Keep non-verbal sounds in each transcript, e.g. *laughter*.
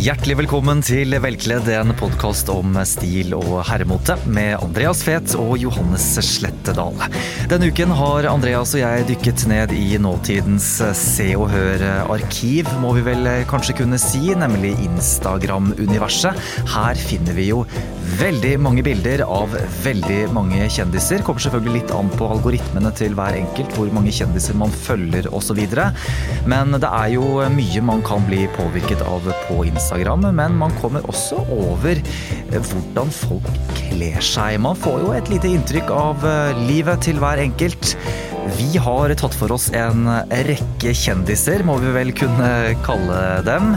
Hjertelig velkommen til Velkledd, en podkast om stil og herremote med Andreas Fet og Johannes Slettedal. Denne uken har Andreas og jeg dykket ned i nåtidens Se og Hør-arkiv, må vi vel kanskje kunne si, nemlig Instagram-universet. Her finner vi jo veldig mange bilder av veldig mange kjendiser. Kommer selvfølgelig litt an på algoritmene til hver enkelt, hvor mange kjendiser man følger osv. Men det er jo mye man kan bli påvirket av på Instagram. Men man kommer også over hvordan folk kler seg. Man får jo et lite inntrykk av livet til hver enkelt. Vi har tatt for oss en rekke kjendiser, må vi vel kunne kalle dem.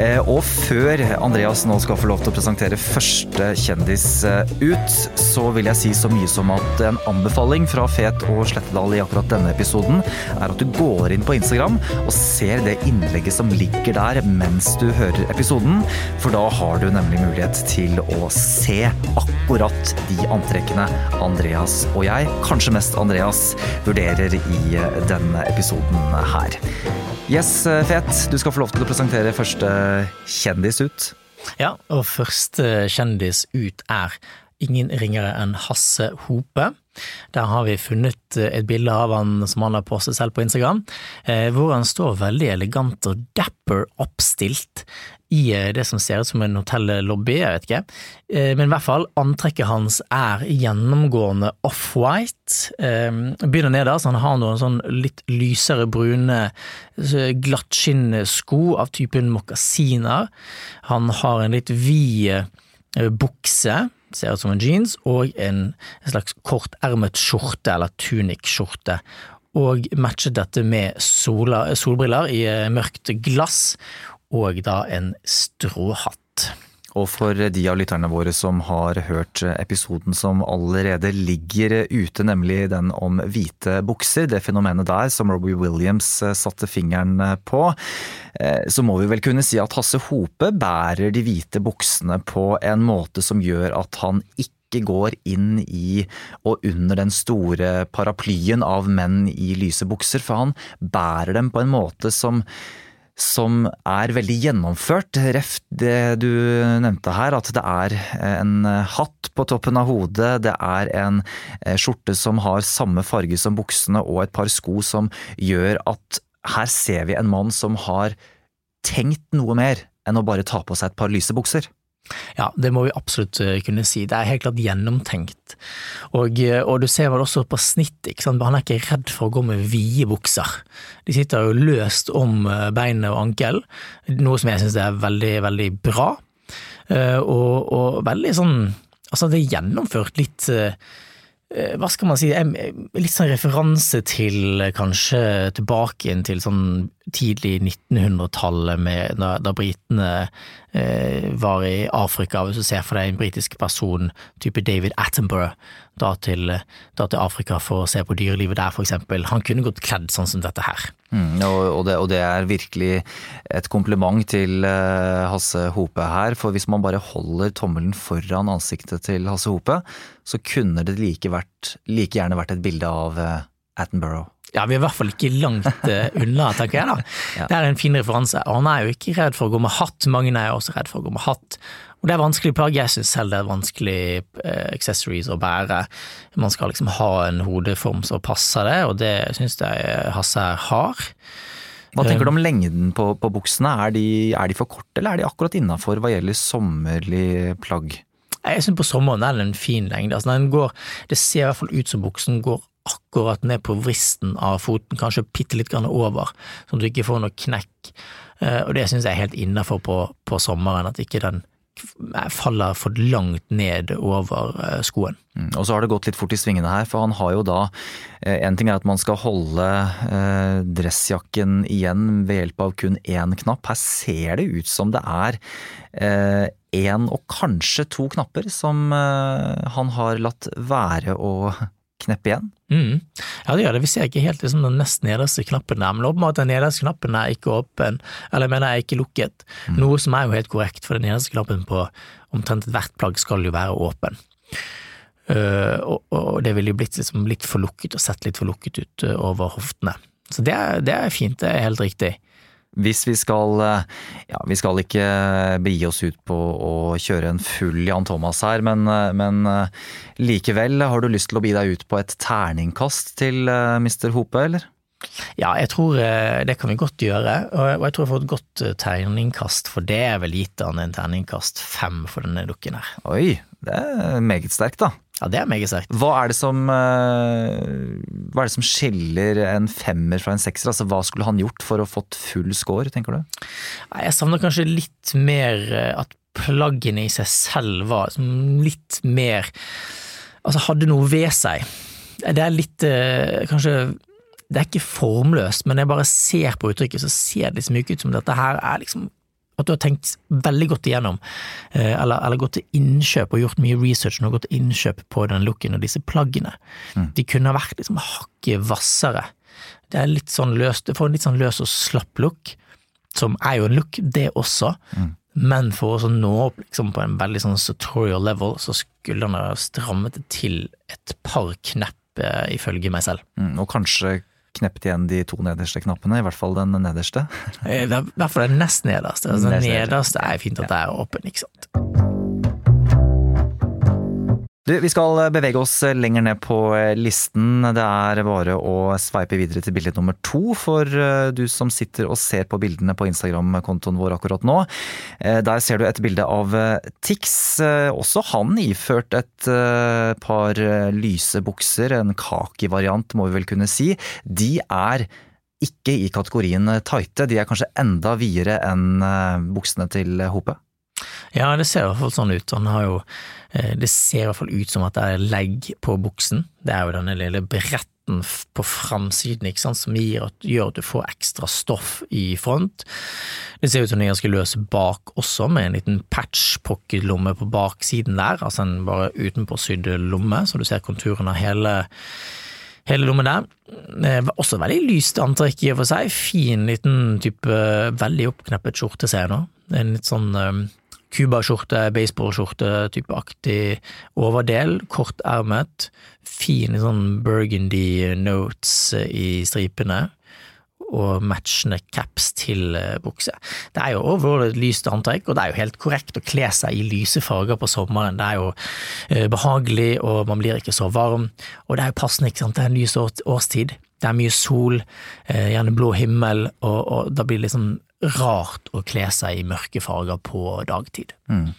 Eh, og før Andreas nå skal få lov til å presentere første kjendis eh, ut, så vil jeg si så mye som at en anbefaling fra Fet og Slettedal i akkurat denne episoden er at du går inn på Instagram og ser det innlegget som ligger der mens du hører episoden, for da har du nemlig mulighet til å se akkurat de antrekkene Andreas og jeg, kanskje mest Andreas, vurderer i denne episoden her. Yes, eh, Fet, du skal få lov til å presentere første kjendis ut. Ja, og første kjendis ut er ingen ringere enn Hasse Hope. Der har vi funnet eh, et bilde av han som han har postet selv på Instagram, eh, hvor han står veldig elegant og dapper oppstilt i eh, det som ser ut som en hotellobby, jeg vet ikke. Men i hvert fall, antrekket hans er gjennomgående off-white. Begynner nederst, han har noen sånn litt lysere brune glattskinnsko av typen mokasiner. Han har en litt vid bukse ser ut som en jeans, og en, en slags kortermet skjorte, eller tunic-skjorte. Og matchet dette med sola, solbriller i mørkt glass, og da en stråhatt. Og for de av lytterne våre som har hørt episoden som allerede ligger ute, nemlig den om hvite bukser, det fenomenet der som Robbie Williams satte fingeren på, eh, så må vi vel kunne si at Hasse Hope bærer de hvite buksene på en måte som gjør at han ikke går inn i og under den store paraplyen av menn i lyse bukser, for han bærer dem på en måte som som er veldig gjennomført. Ref det du nevnte her, at det er en hatt på toppen av hodet, det er en eh, skjorte som har samme farge som buksene og et par sko som gjør at her ser vi en mann som har tenkt noe mer enn å bare ta på seg et par lyse bukser. Ja, det må vi absolutt eh, kunne si. Det er helt klart gjennomtenkt. Og, eh, og du ser vel også på snitt, ikke sant? han er ikke redd for å gå med vide bukser. De sitter jo løst om eh, beinet og ankelen, noe som jeg syns er veldig, veldig bra. Og, og veldig sånn Altså, det er gjennomført litt hva skal man si, litt sånn referanse til kanskje tilbake til sånn tidlig 1900-tallet, da, da britene eh, var i Afrika. Hvis du ser for deg en britisk person, type David Attenborough, da til, da til Afrika for å se på dyrelivet der, for eksempel. Han kunne gått kledd sånn som dette her. Mm, og, det, og, det, er virkelig et kompliment til uh, Hasse Hope her, for hvis man bare holder tommelen foran ansiktet til Hasse Hope, så kunne det like, vært, like gjerne vært et bilde av uh, Attenborough. Ja, vi er i hvert fall ikke langt uh, unna, tenker jeg da. *laughs* ja. Det er en fin referanse. Og han er jo ikke redd for å gå med hatt, mange er også redd for å gå med hatt. Og det er vanskelig plagg, jeg syns selv det er vanskelig uh, accessories å bære. Man skal liksom ha en hodeform som passer det, og det syns jeg Hasse har. Hva tenker du om lengden på, på buksene, er de, er de, for korte, eller er de akkurat innafor hva gjelder sommerlig plagg? Jeg syns på sommeren er det en fin lengde. Altså, går, det ser i hvert fall ut som buksen går akkurat ned på vristen av foten, kanskje bitte litt over, sånn at du ikke får noe knekk. Eh, og det syns jeg er helt innafor på, på, sommeren, at ikke den faller for langt ned over eh, skoen. Mm, og så har det gått litt fort i svingene her, for han har jo da eh, En ting er at man skal holde dressjakken igjen ved hjelp av kun én knapp. Her ser det ut som det er én og kanskje to knapper som han har latt være å kneppe igjen? Mm. Ja, det gjør det. Vi ser ikke helt liksom, den nest nederste knappen der, men åpenbart den nederste knappen er ikke åpen, eller jeg mener er ikke lukket. Mm. Noe som er jo helt korrekt, for den nederste knappen på omtrent ethvert plagg skal jo være åpen. Uh, og, og, det ville jo blitt liksom litt for lukket og sett litt for lukket ut uh, over hoftene. Så det er, det er, fint, det er helt riktig. Hvis vi skal Ja, vi skal ikke begi oss ut på å kjøre en full Jan Thomas her, men, men likevel, har du lyst til å bi deg ut på et terningkast til Mr. Hope, eller? Ja, jeg tror det kan vi godt gjøre, og jeg tror jeg får et godt terningkast for det. er vel gitt han en terningkast fem for denne dukken her. Oi, det er meget sterkt, da. Ja, det er meget sterkt. Hva er det som, eh, hva er det som skiller en femmer fra en sekser? Altså, hva skulle han gjort for å fått full score, tenker du? Jeg savner kanskje litt mer eh, at plaggene i seg selv var litt mer Altså hadde noe ved seg. Det er litt eh, kanskje det er ikke formløst, men jeg bare ser på uttrykket, så ser det liksom ikke ut som dette her er liksom at du har tenkt veldig godt igjennom, eh, eller, eller gått til innkjøp og gjort mye research og gått til innkjøp på den looken og disse plaggene. Mm. De kunne ha vært liksom hakket hvassere. Det er litt sånn løst, det får en litt sånn løs og slapp look, som er jo en look, det også. Mm. Men for å nå opp liksom på en veldig sånn tutorial level, så skulle han ha strammet det til et par knepp, eh, ifølge meg selv. Mm, og kanskje kneppet igjen de to nederste knappene, i hvert fall den nederste. I hvert fall den nest nederste. Altså, den nederste er fint at det er åpen, ikke sant. Du, vi skal bevege oss lenger ned på listen. Det er bare å sveipe videre til bilde nummer to for eh, du som sitter og ser på bildene på Instagram-kontoen vår akkurat nå. Eh, der ser du et bilde av eh, Tix. Også han iført et par lyse bukser, en kaki-variant må vi vel kunne si. De er ikke i kategorien tighte, de er kanskje enda videre enn buksene til Hope? Ja, det ser i hvert fall sånn ut. Han har jo eh, Det ser i hvert fall ut som at det er legg på buksen. Det er jo denne lille bretten på framsiden ikke sant, som at, gjør at du får ekstra stoff i front. Det ser ut som den er ganske løs bak også, med en liten patch pocket-lomme på baksiden der, altså en bare utenpåsydd lomme, så du ser konturen av hele hele lommen der. Eh, også veldig lyst antrekk i og for seg. Fin liten type veldig oppkneppet skjorte, ser jeg nå. En litt sånn Cuba-skjorte, baseballskjorte-typeaktig overdel, kortermet, fin sånn burgundy notes i stripene, og matchende caps til eh, bukse. Det er jo overall et lyst antrekk, og det er jo helt korrekt å kle seg i lyse farger på sommeren. Det er jo eh, behagelig, og man blir ikke så varm, og det er jo passende, ikke sant, det er en lys årstid. Det er mye sol, eh, gjerne blå himmel, og, og da blir det liksom rart å kle seg i mørke farger på dagtid. Mm.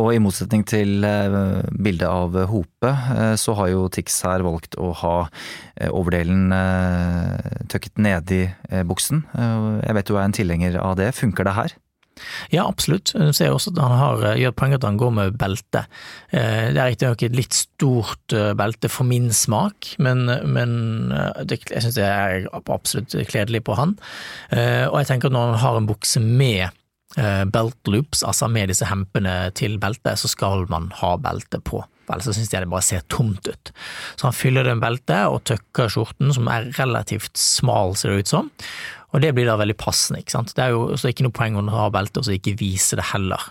Og i motsetning til eh, bildet av Hope, eh, så har jo Tix her valgt å ha eh, overdelen tøkket nedi buksen. Jeg vet du er en tilhenger av det. Funker det her? Ja, absolutt. Du ser også at han har, eh, gjør poeng at han går med belte. Eh, det er riktignok et litt stort eh, belte for min smak, men, men det, jeg syns det er absolutt kledelig på han. Og jeg tenker at når han har en bukse med belt loops, altså med disse hempene til beltet, så skal man ha belte på. Ellers så syns jeg det bare ser tomt ut. Så han fyller det med belte og tøkker skjorten, som er relativt smal, ser det ut som. Og det blir da veldig passende, ikke sant. Det er jo ikke noe poeng å ha belte og så ikke vise det heller.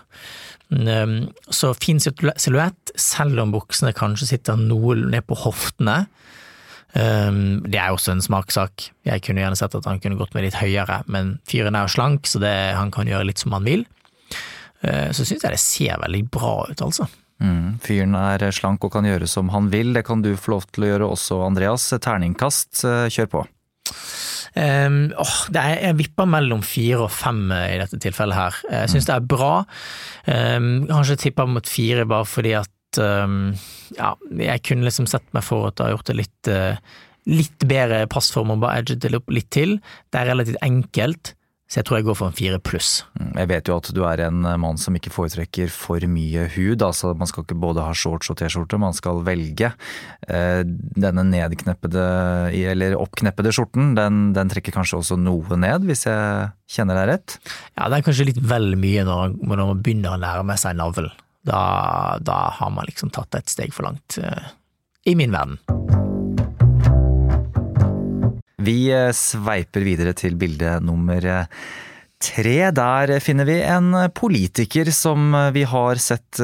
Så fin silhuett, selv om buksene kanskje sitter noe ned på hoftene. Det er også en smakssak. Jeg kunne gjerne sett at han kunne gått med litt høyere, men fyren er jo slank, så det, han kan gjøre litt som han vil. Uh, så syns jeg det ser veldig bra ut, altså. Mm, fyren er slank og kan gjøre som han vil. Det kan du få lov til å gjøre også, Andreas. Terningkast, uh, kjør på. Um, oh, det er, jeg vipper mellom fire og fem i dette tilfellet her. Jeg syns det er bra. Um, kanskje tipper mot fire bare fordi at um, ja, jeg kunne liksom sett meg for at det har gjort det litt, uh, litt bedre passform og bare edget det opp litt til. Det er relativt enkelt. Så jeg tror jeg går for en fire pluss. Mm, jeg vet jo at du er en mann som ikke foretrekker for mye hud. altså Man skal ikke både ha shorts og T-skjorte, man skal velge. Eh, denne nedkneppede, eller oppkneppede skjorten, den, den, trekker kanskje også noe ned, hvis jeg kjenner deg rett? Ja, det er kanskje litt vel mye når, når man begynner å nærme seg navlen. Da, da har man liksom tatt et steg for langt, eh, i min verden. Vi eh, sveiper videre til bilde nummer eh, tre, der finner vi en politiker som vi har sett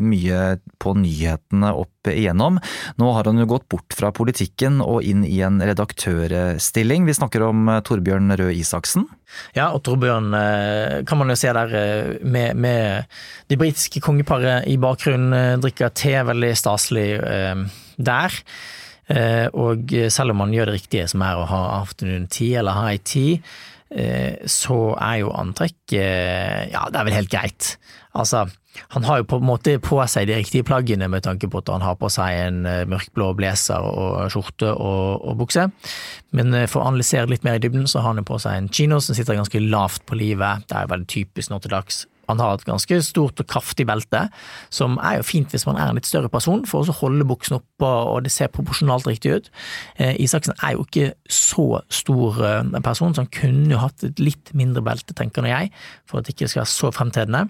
mye på nyhetene opp igjennom. Nå har han jo gått bort fra politikken og inn i en redaktørstilling. Vi snakker om Torbjørn Røe Isaksen. Ja, og Torbjørn kan man jo se der med, med det britiske kongeparet i bakgrunnen, drikker te, veldig staselig der. Og selv om man gjør det riktige, som er å ha afternoon tea eller high tea, Eh, så er jo antrekk Ja, det er vel helt greit. Altså, han har jo på en måte på seg de riktige plaggene med tanke på at han har på seg en eh, mørkblå blazer og skjorte og, og bukse. Men eh, for å analysere litt mer i dybden, så har han jo på seg en kino som sitter ganske lavt på livet. Det er jo veldig typisk nå til dags han har et ganske stort og kraftig belte, som er jo fint hvis man er en litt større person, for å holde buksen oppe og det ser proporsjonalt riktig ut. Eh, Isaksen er jo ikke så stor eh, person, så han kunne jo hatt et litt mindre belte, tenker nå jeg, for at det ikke skal være så fremtredende.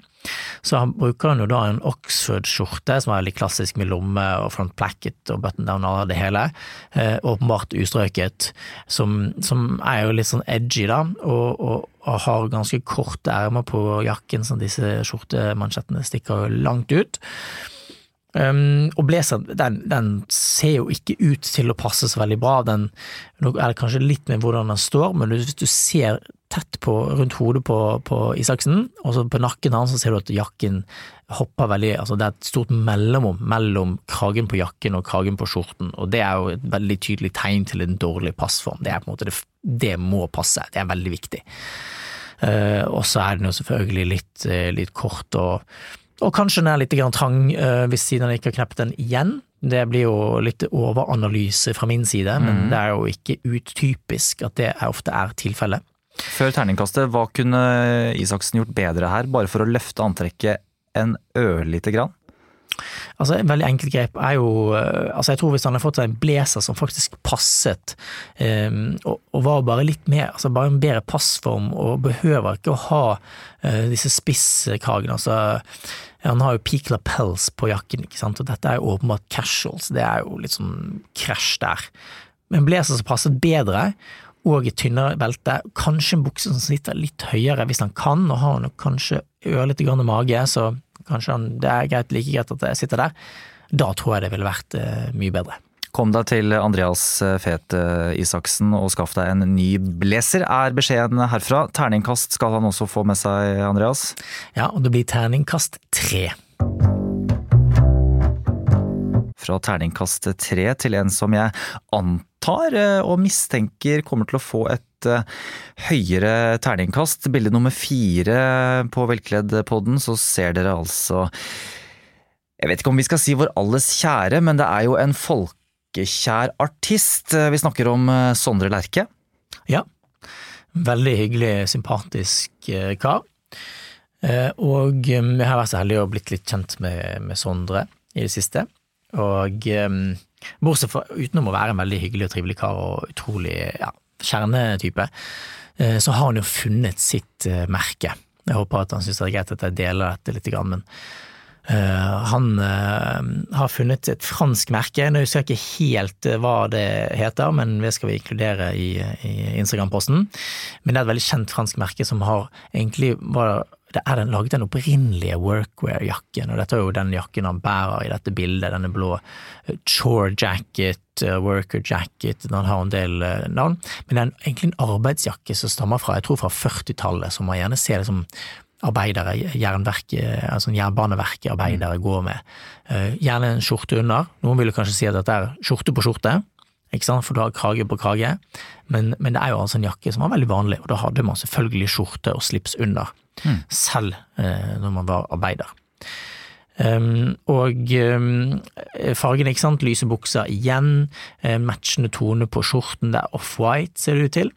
Så han bruker han jo da en Oxford-skjorte, som er litt klassisk med lomme og front placket og button down og det hele, eh, åpenbart ustrøket, som, som, er jo litt sånn edgy, da, og, og, og har ganske korte ermer på jakken, så disse skjortemansjettene stikker langt ut. Um, og blazer, den, den, ser jo ikke ut til å passe så veldig bra. Den er det kanskje litt med hvordan den står, men hvis du ser tett på rundt hodet på, på Isaksen, og så på nakken hans så ser du at jakken hopper veldig Altså det er et stort mellomrom mellom kragen på jakken og kragen på skjorten, og det er jo et veldig tydelig tegn til en dårlig passform. Det er på en måte det, det må passe, det er veldig viktig. Uh, og så er den jo selvfølgelig litt, uh, litt kort og og kanskje den er litt trang uh, hvis siden han ikke har kneppet den igjen. Det blir jo litt overanalyse fra min side, mm. men det er jo ikke utypisk at det ofte er tilfellet. Før terningkastet, hva kunne Isaksen gjort bedre her, bare for å løfte antrekket en ørlite grann? Altså, En veldig enkelt grep er jo eh, altså Jeg tror hvis han hadde fått seg en blazer som faktisk passet, um, og, og, var bare litt mer altså bare en bedre passform, og behøver ikke å ha uh, disse spisskragene. altså han har jo peak lapels på jakken, ikke sant, og dette er jo åpenbart casuals, det er jo litt sånn krasj der. Men blazer som passet bedre, og et tynnere belte, kanskje en bukse som sitter litt høyere hvis han kan, og har nok kanskje ørlite grann mage, så kanskje han, det er greit, like greit at jeg sitter der, da tror jeg det ville vært uh, mye bedre. Kom deg til Andreas Fete eh, Isaksen og skaff deg en ny blazer, er beskjeden herfra. Terningkast skal han også få med seg, Andreas? Ja, og det blir terningkast tre. Fra terningkast tre til en som jeg antar og mistenker kommer til å få et høyere terningkast. Bilde nummer fire på Velkledd-podden, så ser dere altså Jeg vet ikke om vi skal si vår alles kjære, men det er jo en folkekjær artist. Vi snakker om eh, Sondre Lerche. Ja. Veldig hyggelig, sympatisk eh, kar. Eh, og jeg har vært så heldig og blitt litt kjent med, med Sondre i det siste. Og bortsett fra utenom å være en veldig hyggelig og trivelig kar og utrolig ja, kjernetype, eh, så har han jo funnet sitt eh, merke. Jeg håper at han syns det er greit at jeg deler dette litt, men han uh, har funnet et fransk merke. Nå husker jeg ikke helt hva det heter, men det skal vi inkludere i, i Instagram-posten. Men det er et veldig kjent fransk merke som har egentlig var det er den laget den opprinnelige workwear-jakken, og dette er jo den jakken han bærer i dette bildet, denne blå eh, chore jacket, eh, worker jacket, den har en del eh, navn, men det er egentlig en arbeidsjakke som stammer fra, jeg tror fra 40-tallet, som man gjerne ser det som arbeidere, jernverket, altså jernbaneverket-arbeidere mm. går med. Gjerne en skjorte under, noen vil kanskje si at dette er skjorte på skjorte, for du har krage på krage, men, men det er jo altså en jakke som var veldig vanlig, og da hadde man selvfølgelig skjorte og slips under mm. selv eh, når man var arbeider. Um, og um, fargen, ikke sant, lyse bukser igjen, uh, matchende tone på skjorten, det er off-white, ser det ut til.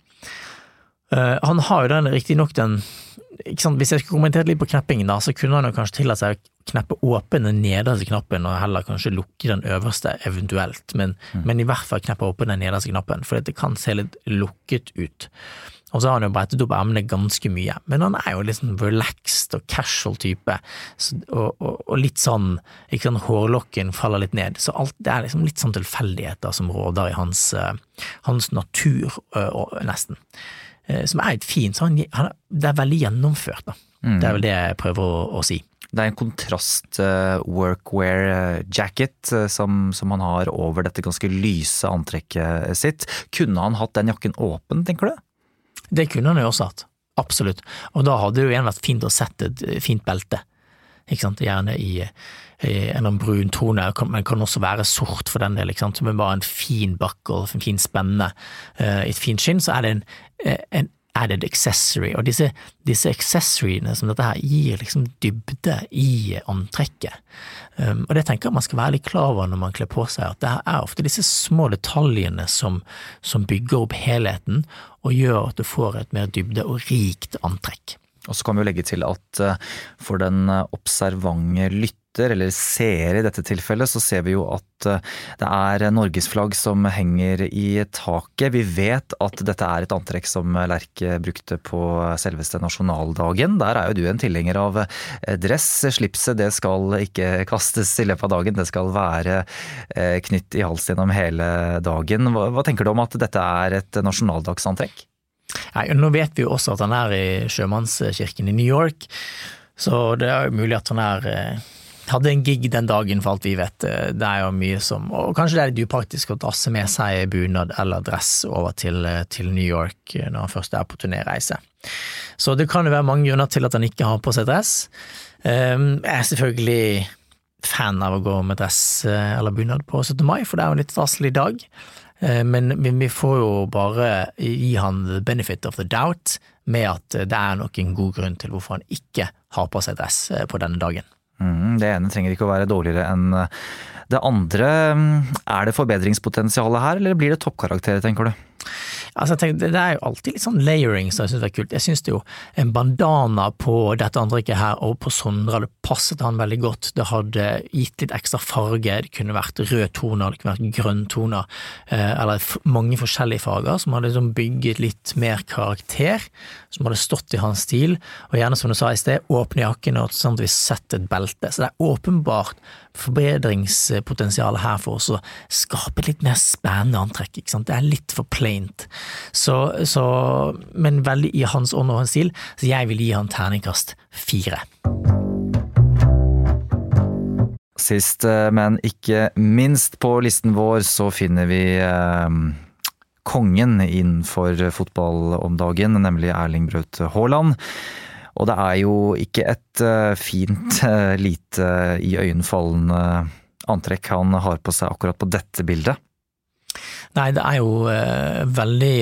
Uh, han har jo den, riktignok den sant, Hvis jeg skulle kommentert litt på kneppingen, da, så kunne han jo kanskje tillatt seg å kneppe åpen den nederste knappen, og heller kanskje lukke den øverste, eventuelt, men, mm. men i hvert fall kneppe åpen den nederste knappen, for det kan se litt lukket ut. Og så har han jo brettet opp ermene ganske mye, men han er jo litt sånn relaxed og casual type, så, og, og, og, litt sånn, ikke sånn hårlokken faller litt ned, så alt, det er liksom litt sånn tilfeldigheter som råder i hans, uh, hans natur, øh, nesten. Som er litt fint. Så han, han, det er veldig gjennomført, da. Mm. Det er vel det jeg prøver å, å si. Det er en kontrast uh, workwear jacket uh, som, som, han har over dette ganske lyse antrekket sitt. Kunne han hatt den jakken åpen, tenker du? Det kunne han jo også hatt. Absolutt. Og da hadde det jo igjen vært fint å sette et fint belte. Ikke sant? Gjerne i, i en brun tone, men kan også være sort for den del. Ikke sant? Men bare en fin buckle, en fin spenne, uh, et fint skinn, så er det en, en added accessory, og disse, disse accessoryene som dette her gir liksom dybde i antrekket. Um, og det tenker jeg man skal være litt klar over når man kler på seg, at det er ofte disse små detaljene som, som bygger opp helheten og gjør at du får et mer dybde og rikt antrekk. Og så kan vi jo legge til at eh, for den eh, observante lytter, eller seer i dette tilfellet, så ser vi jo at eh, det er norgesflagg som henger i taket. Vi vet at dette er et antrekk som Lerche brukte på selveste nasjonaldagen. Der er jo du en tilhenger av dress. Slipset det skal ikke kastes i løpet av dagen, det skal være knytt i hals gjennom hele dagen. Hva tenker du om at dette er et nasjonaldagsantrekk? Nei, nå vet vi jo også at han er i sjømannskirken i New York, så det er jo mulig at han er eh, hadde en gig den dagen, for alt vi vet. Eh, det er jo mye som Og kanskje det er litt upraktisk å drasse med seg bunad eller dress over til, eh, til, New York når han først er på turnéreise. Så det kan jo være mange grunner til at han ikke har på seg dress. Jeg er selvfølgelig fan av å gå med dress eller bunad på 17. mai, for det er jo en litt staselig dag. Eh, men, vi får jo bare gi han the benefit of the doubt med at det er nok en god grunn til hvorfor han ikke har på seg dress eh, på denne dagen. Mm, det ene trenger ikke å være dårligere enn eh, det andre. Er det forbedringspotensialet her, eller blir det toppkarakterer, tenker du? Altså, tenker, Det er jo alltid litt sånn layering som jeg syns er kult. Jeg syns jo en bandana på dette antrekket her og på Sondre hadde passet han veldig godt. Det hadde gitt litt ekstra farge. Det kunne vært rød toner, det kunne vært grønn toner, eh, eller mange forskjellige farger som hadde liksom bygget litt mer karakter, som hadde stått i hans stil. Og gjerne, som du sa i sted, åpne jakken og sånn at vi setter et belte. Så det er åpenbart forbedringspotensial her for oss å skape et litt mer spennende antrekk. ikke sant? Det er litt for plaint. Så, så, men veldig i hans ånd og hans stil, så jeg vil gi han terningkast fire. Sist, eh, men ikke minst på listen vår, så finner vi eh, kongen innenfor fotball om dagen, nemlig Erling Braut Haaland. Og det er jo ikke et uh, fint, uh, lite iøynefallende antrekk han har på seg akkurat på dette bildet. Nei, det er jo uh, veldig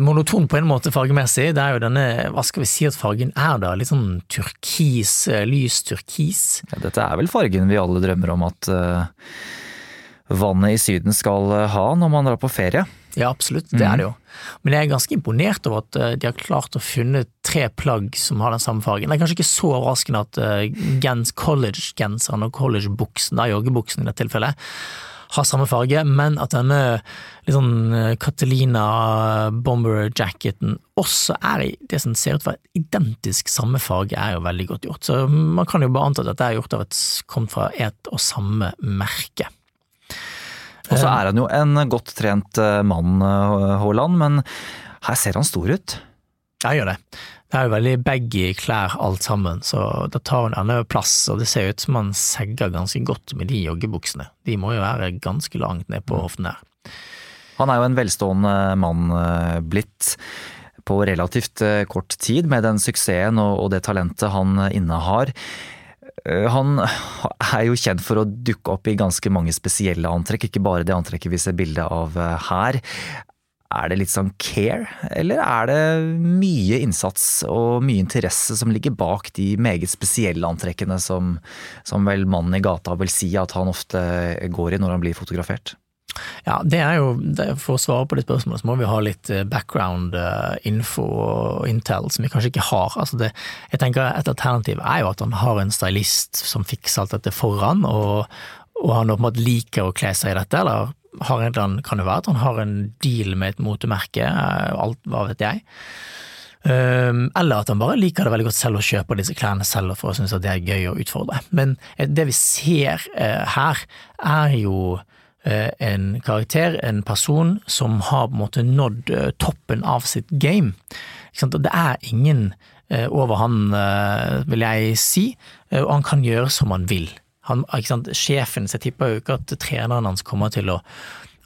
monoton på en måte fargemessig. Det er jo denne, hva skal vi si at fargen er da, litt sånn turkis, lys turkis. Ja, dette er vel fargen vi alle drømmer om at vannet i Syden skal ha når man drar på ferie. Ja, absolutt, det er det jo. Men jeg er ganske imponert over at eh, de har klart å finne tre plagg som har den samme fargen. Det er kanskje ikke så overraskende at eh, college-genseren og college-buksen, joggebuksen i dette tilfellet, har samme farge, men at denne litt sånn eh, Catalina bomber-jacketen også er i det som ser ut til å være identisk samme farge, er jo veldig godt gjort. Så man kan jo bare anta at dette er gjort av et, kom fra et og samme merke. Og så er han jo en godt trent eh, mann, eh, Haaland, men her ser han stor ut. Ja, gjør det. Det er jo veldig baggy klær alt sammen, så da tar hun enda plass, og det ser ut som han segger ganske godt med de joggebuksene. De må jo være ganske langt ned på hoften her. Han er jo en velstående mann eh, blitt på relativt kort tid, med den suksessen og det talentet han innehar. Eh, han er jo kjent for å dukke opp i ganske mange spesielle antrekk, ikke bare det antrekket vi ser bilde av eh, her. Er det litt sånn care, eller er det mye innsats og mye interesse som ligger bak de meget spesielle antrekkene som, som vel mannen i gata vil si at han ofte går i når han blir fotografert? Ja, det er jo, For å svare på det spørsmålet, så må vi ha litt eh, background eh, og intel som vi kanskje ikke har. Altså det, jeg tenker Et alternativ er jo at han har en stylist som fikser alt dette foran, og, og han åpenbart liker å kle seg i dette, eller har en kan det være at han har en deal med et motemerke, eh, alt, hva vet jeg. Um, eller at han bare liker det veldig godt selv og kjøper disse klærne selv for å synes at det er gøy å utfordre. Men det vi ser her, er jo en karakter, en person, som har på en måte nådd toppen av sitt game. Det er ingen over han, vil jeg si, og han kan gjøre som han vil. Han, Sjefen, så jeg tipper jo ikke at treneren hans kommer til å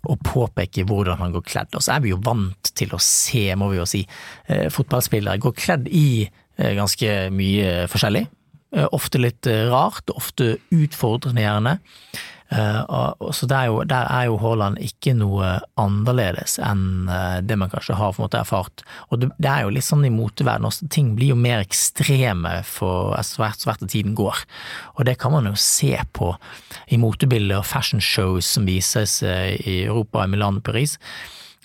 å påpeke hvordan han går kledd. Og så er vi jo vant til å se, må vi jo si, eh, fotballspillere gå kledd i eh, ganske mye forskjellig. Eh, ofte litt rart, ofte utfordrende gjerne. Uh, så der er, jo, der er jo Haaland ikke noe annerledes enn uh, det man kanskje har på en måte erfart. Og det, er jo litt sånn i moteverden også, ting blir jo mer ekstreme for hvert hvert tiden går. Og det kan man jo se på i motebilder og fashionshows som vises uh, i Europa, i Milan og Paris,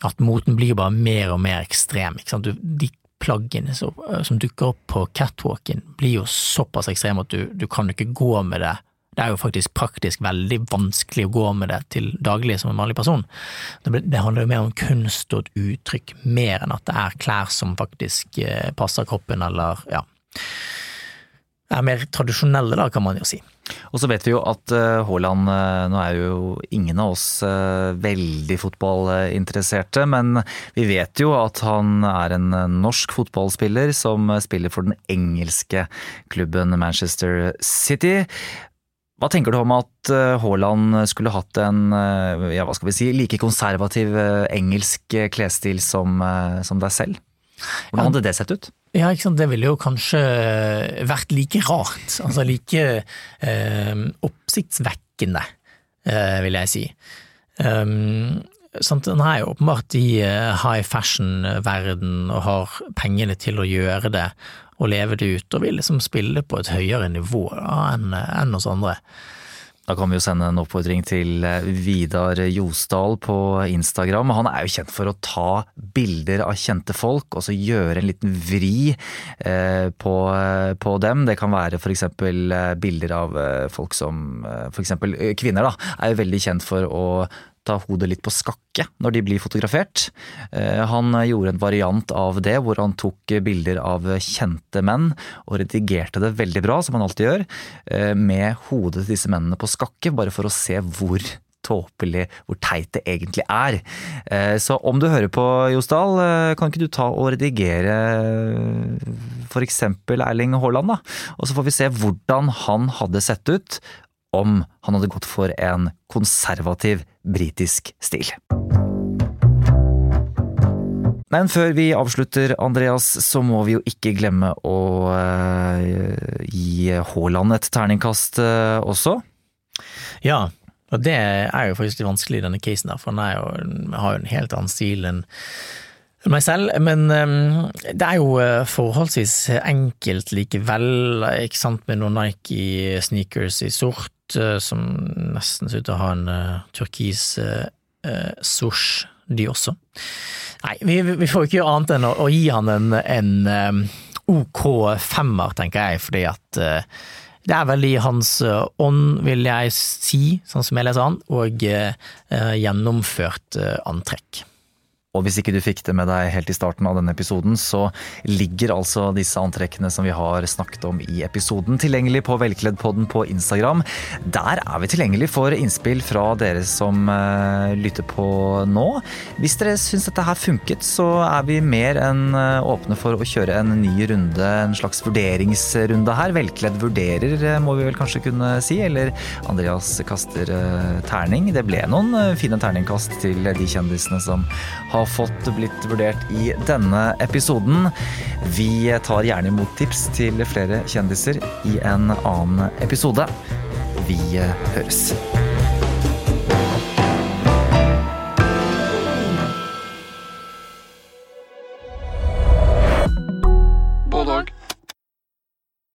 at moten blir jo bare mer og mer ekstrem. Ikke sant? De plaggene som, som dukker opp på catwalken blir jo såpass ekstreme at du, du kan ikke gå med det det er jo faktisk praktisk veldig vanskelig å gå med det til daglig som en vanlig person. Det, handler jo mer om kunst og et uttrykk, mer enn at det er klær som faktisk eh, passer kroppen, eller ja er mer tradisjonelle, da, kan man jo si. Og så vet vi jo at eh, Haaland uh, Nå er jo ingen av oss veldig fotballinteresserte, men vi vet jo at han er en norsk fotballspiller som spiller for den engelske klubben Manchester City. Hva tenker du om at eh, Haaland skulle hatt en eh, ja, hva skal vi si, like konservativ eh, engelsk klesstil som, som deg selv? Hvordan hadde det sett ut? Ja, ikke sant? Det ville jo kanskje vært like rart. Altså like eh, oppsiktsvekkende, eh, vil jeg si. Um, sant? Han er jo åpenbart i high fashion-verden og har pengene til å gjøre det og leve det ut, og vil liksom spille på et høyere nivå enn en oss andre. Da kan vi jo sende en oppfordring til eh, Vidar Josdal på Instagram. Han er jo kjent for å ta bilder av kjente folk og så gjøre en liten vri eh, på, eh, på dem. Det kan være f.eks. bilder av folk som F.eks. kvinner da, er jo veldig kjent for å ta hodet litt på skakke når de blir fotografert. Eh, han gjorde en variant av det hvor han tok bilder av kjente menn og redigerte det veldig bra, som han alltid gjør, eh, med hodet til disse mennene på skakke, bare for å se hvor tåpelig, hvor teit det egentlig er. Eh, så om du hører på, Josdal, kan ikke du ta og redigere f.eks. Erling Haaland, da? Og så får vi se hvordan han hadde sett ut om han hadde gått for en konservativ britisk stil. Men før vi avslutter, Andreas, så må vi jo ikke glemme å uh, gi Haaland et terningkast uh, også. Ja, og det er jo faktisk litt vanskelig i denne casen, der, for han jo, har jo en helt annen stil enn meg selv, men um, det er jo forholdsvis enkelt likevel, ikke sant, med noen Nike sneakers i sort, uh, som nesten ser ut til å ha en uh, turkis uh, sosh, de også. Nei, vi, vi, får ikke gjøre annet enn å, å gi han en, en um, ok femmer, tenker jeg, fordi at det er vel i hans ånd, vil jeg si, sånn som jeg leser han, og gjennomført antrekk. Og hvis ikke du fikk det med deg helt i starten av denne episoden, så ligger altså disse antrekkene som vi har snakket om i episoden tilgjengelig på Velkleddpodden på Instagram. Der er vi tilgjengelig for innspill fra dere som uh, lytter på nå. Hvis dere syns dette her funket, så er vi mer enn uh, åpne for å kjøre en ny runde, en slags vurderingsrunde her. Velkledd vurderer, uh, må vi vel kanskje kunne si, eller Andreas kaster terning. Det ble noen fine terningkast til de kjendisene som har har fått blitt vurdert i denne episoden. Vi tar gjerne imot tips til flere kjendiser i en annen episode. Vi høres.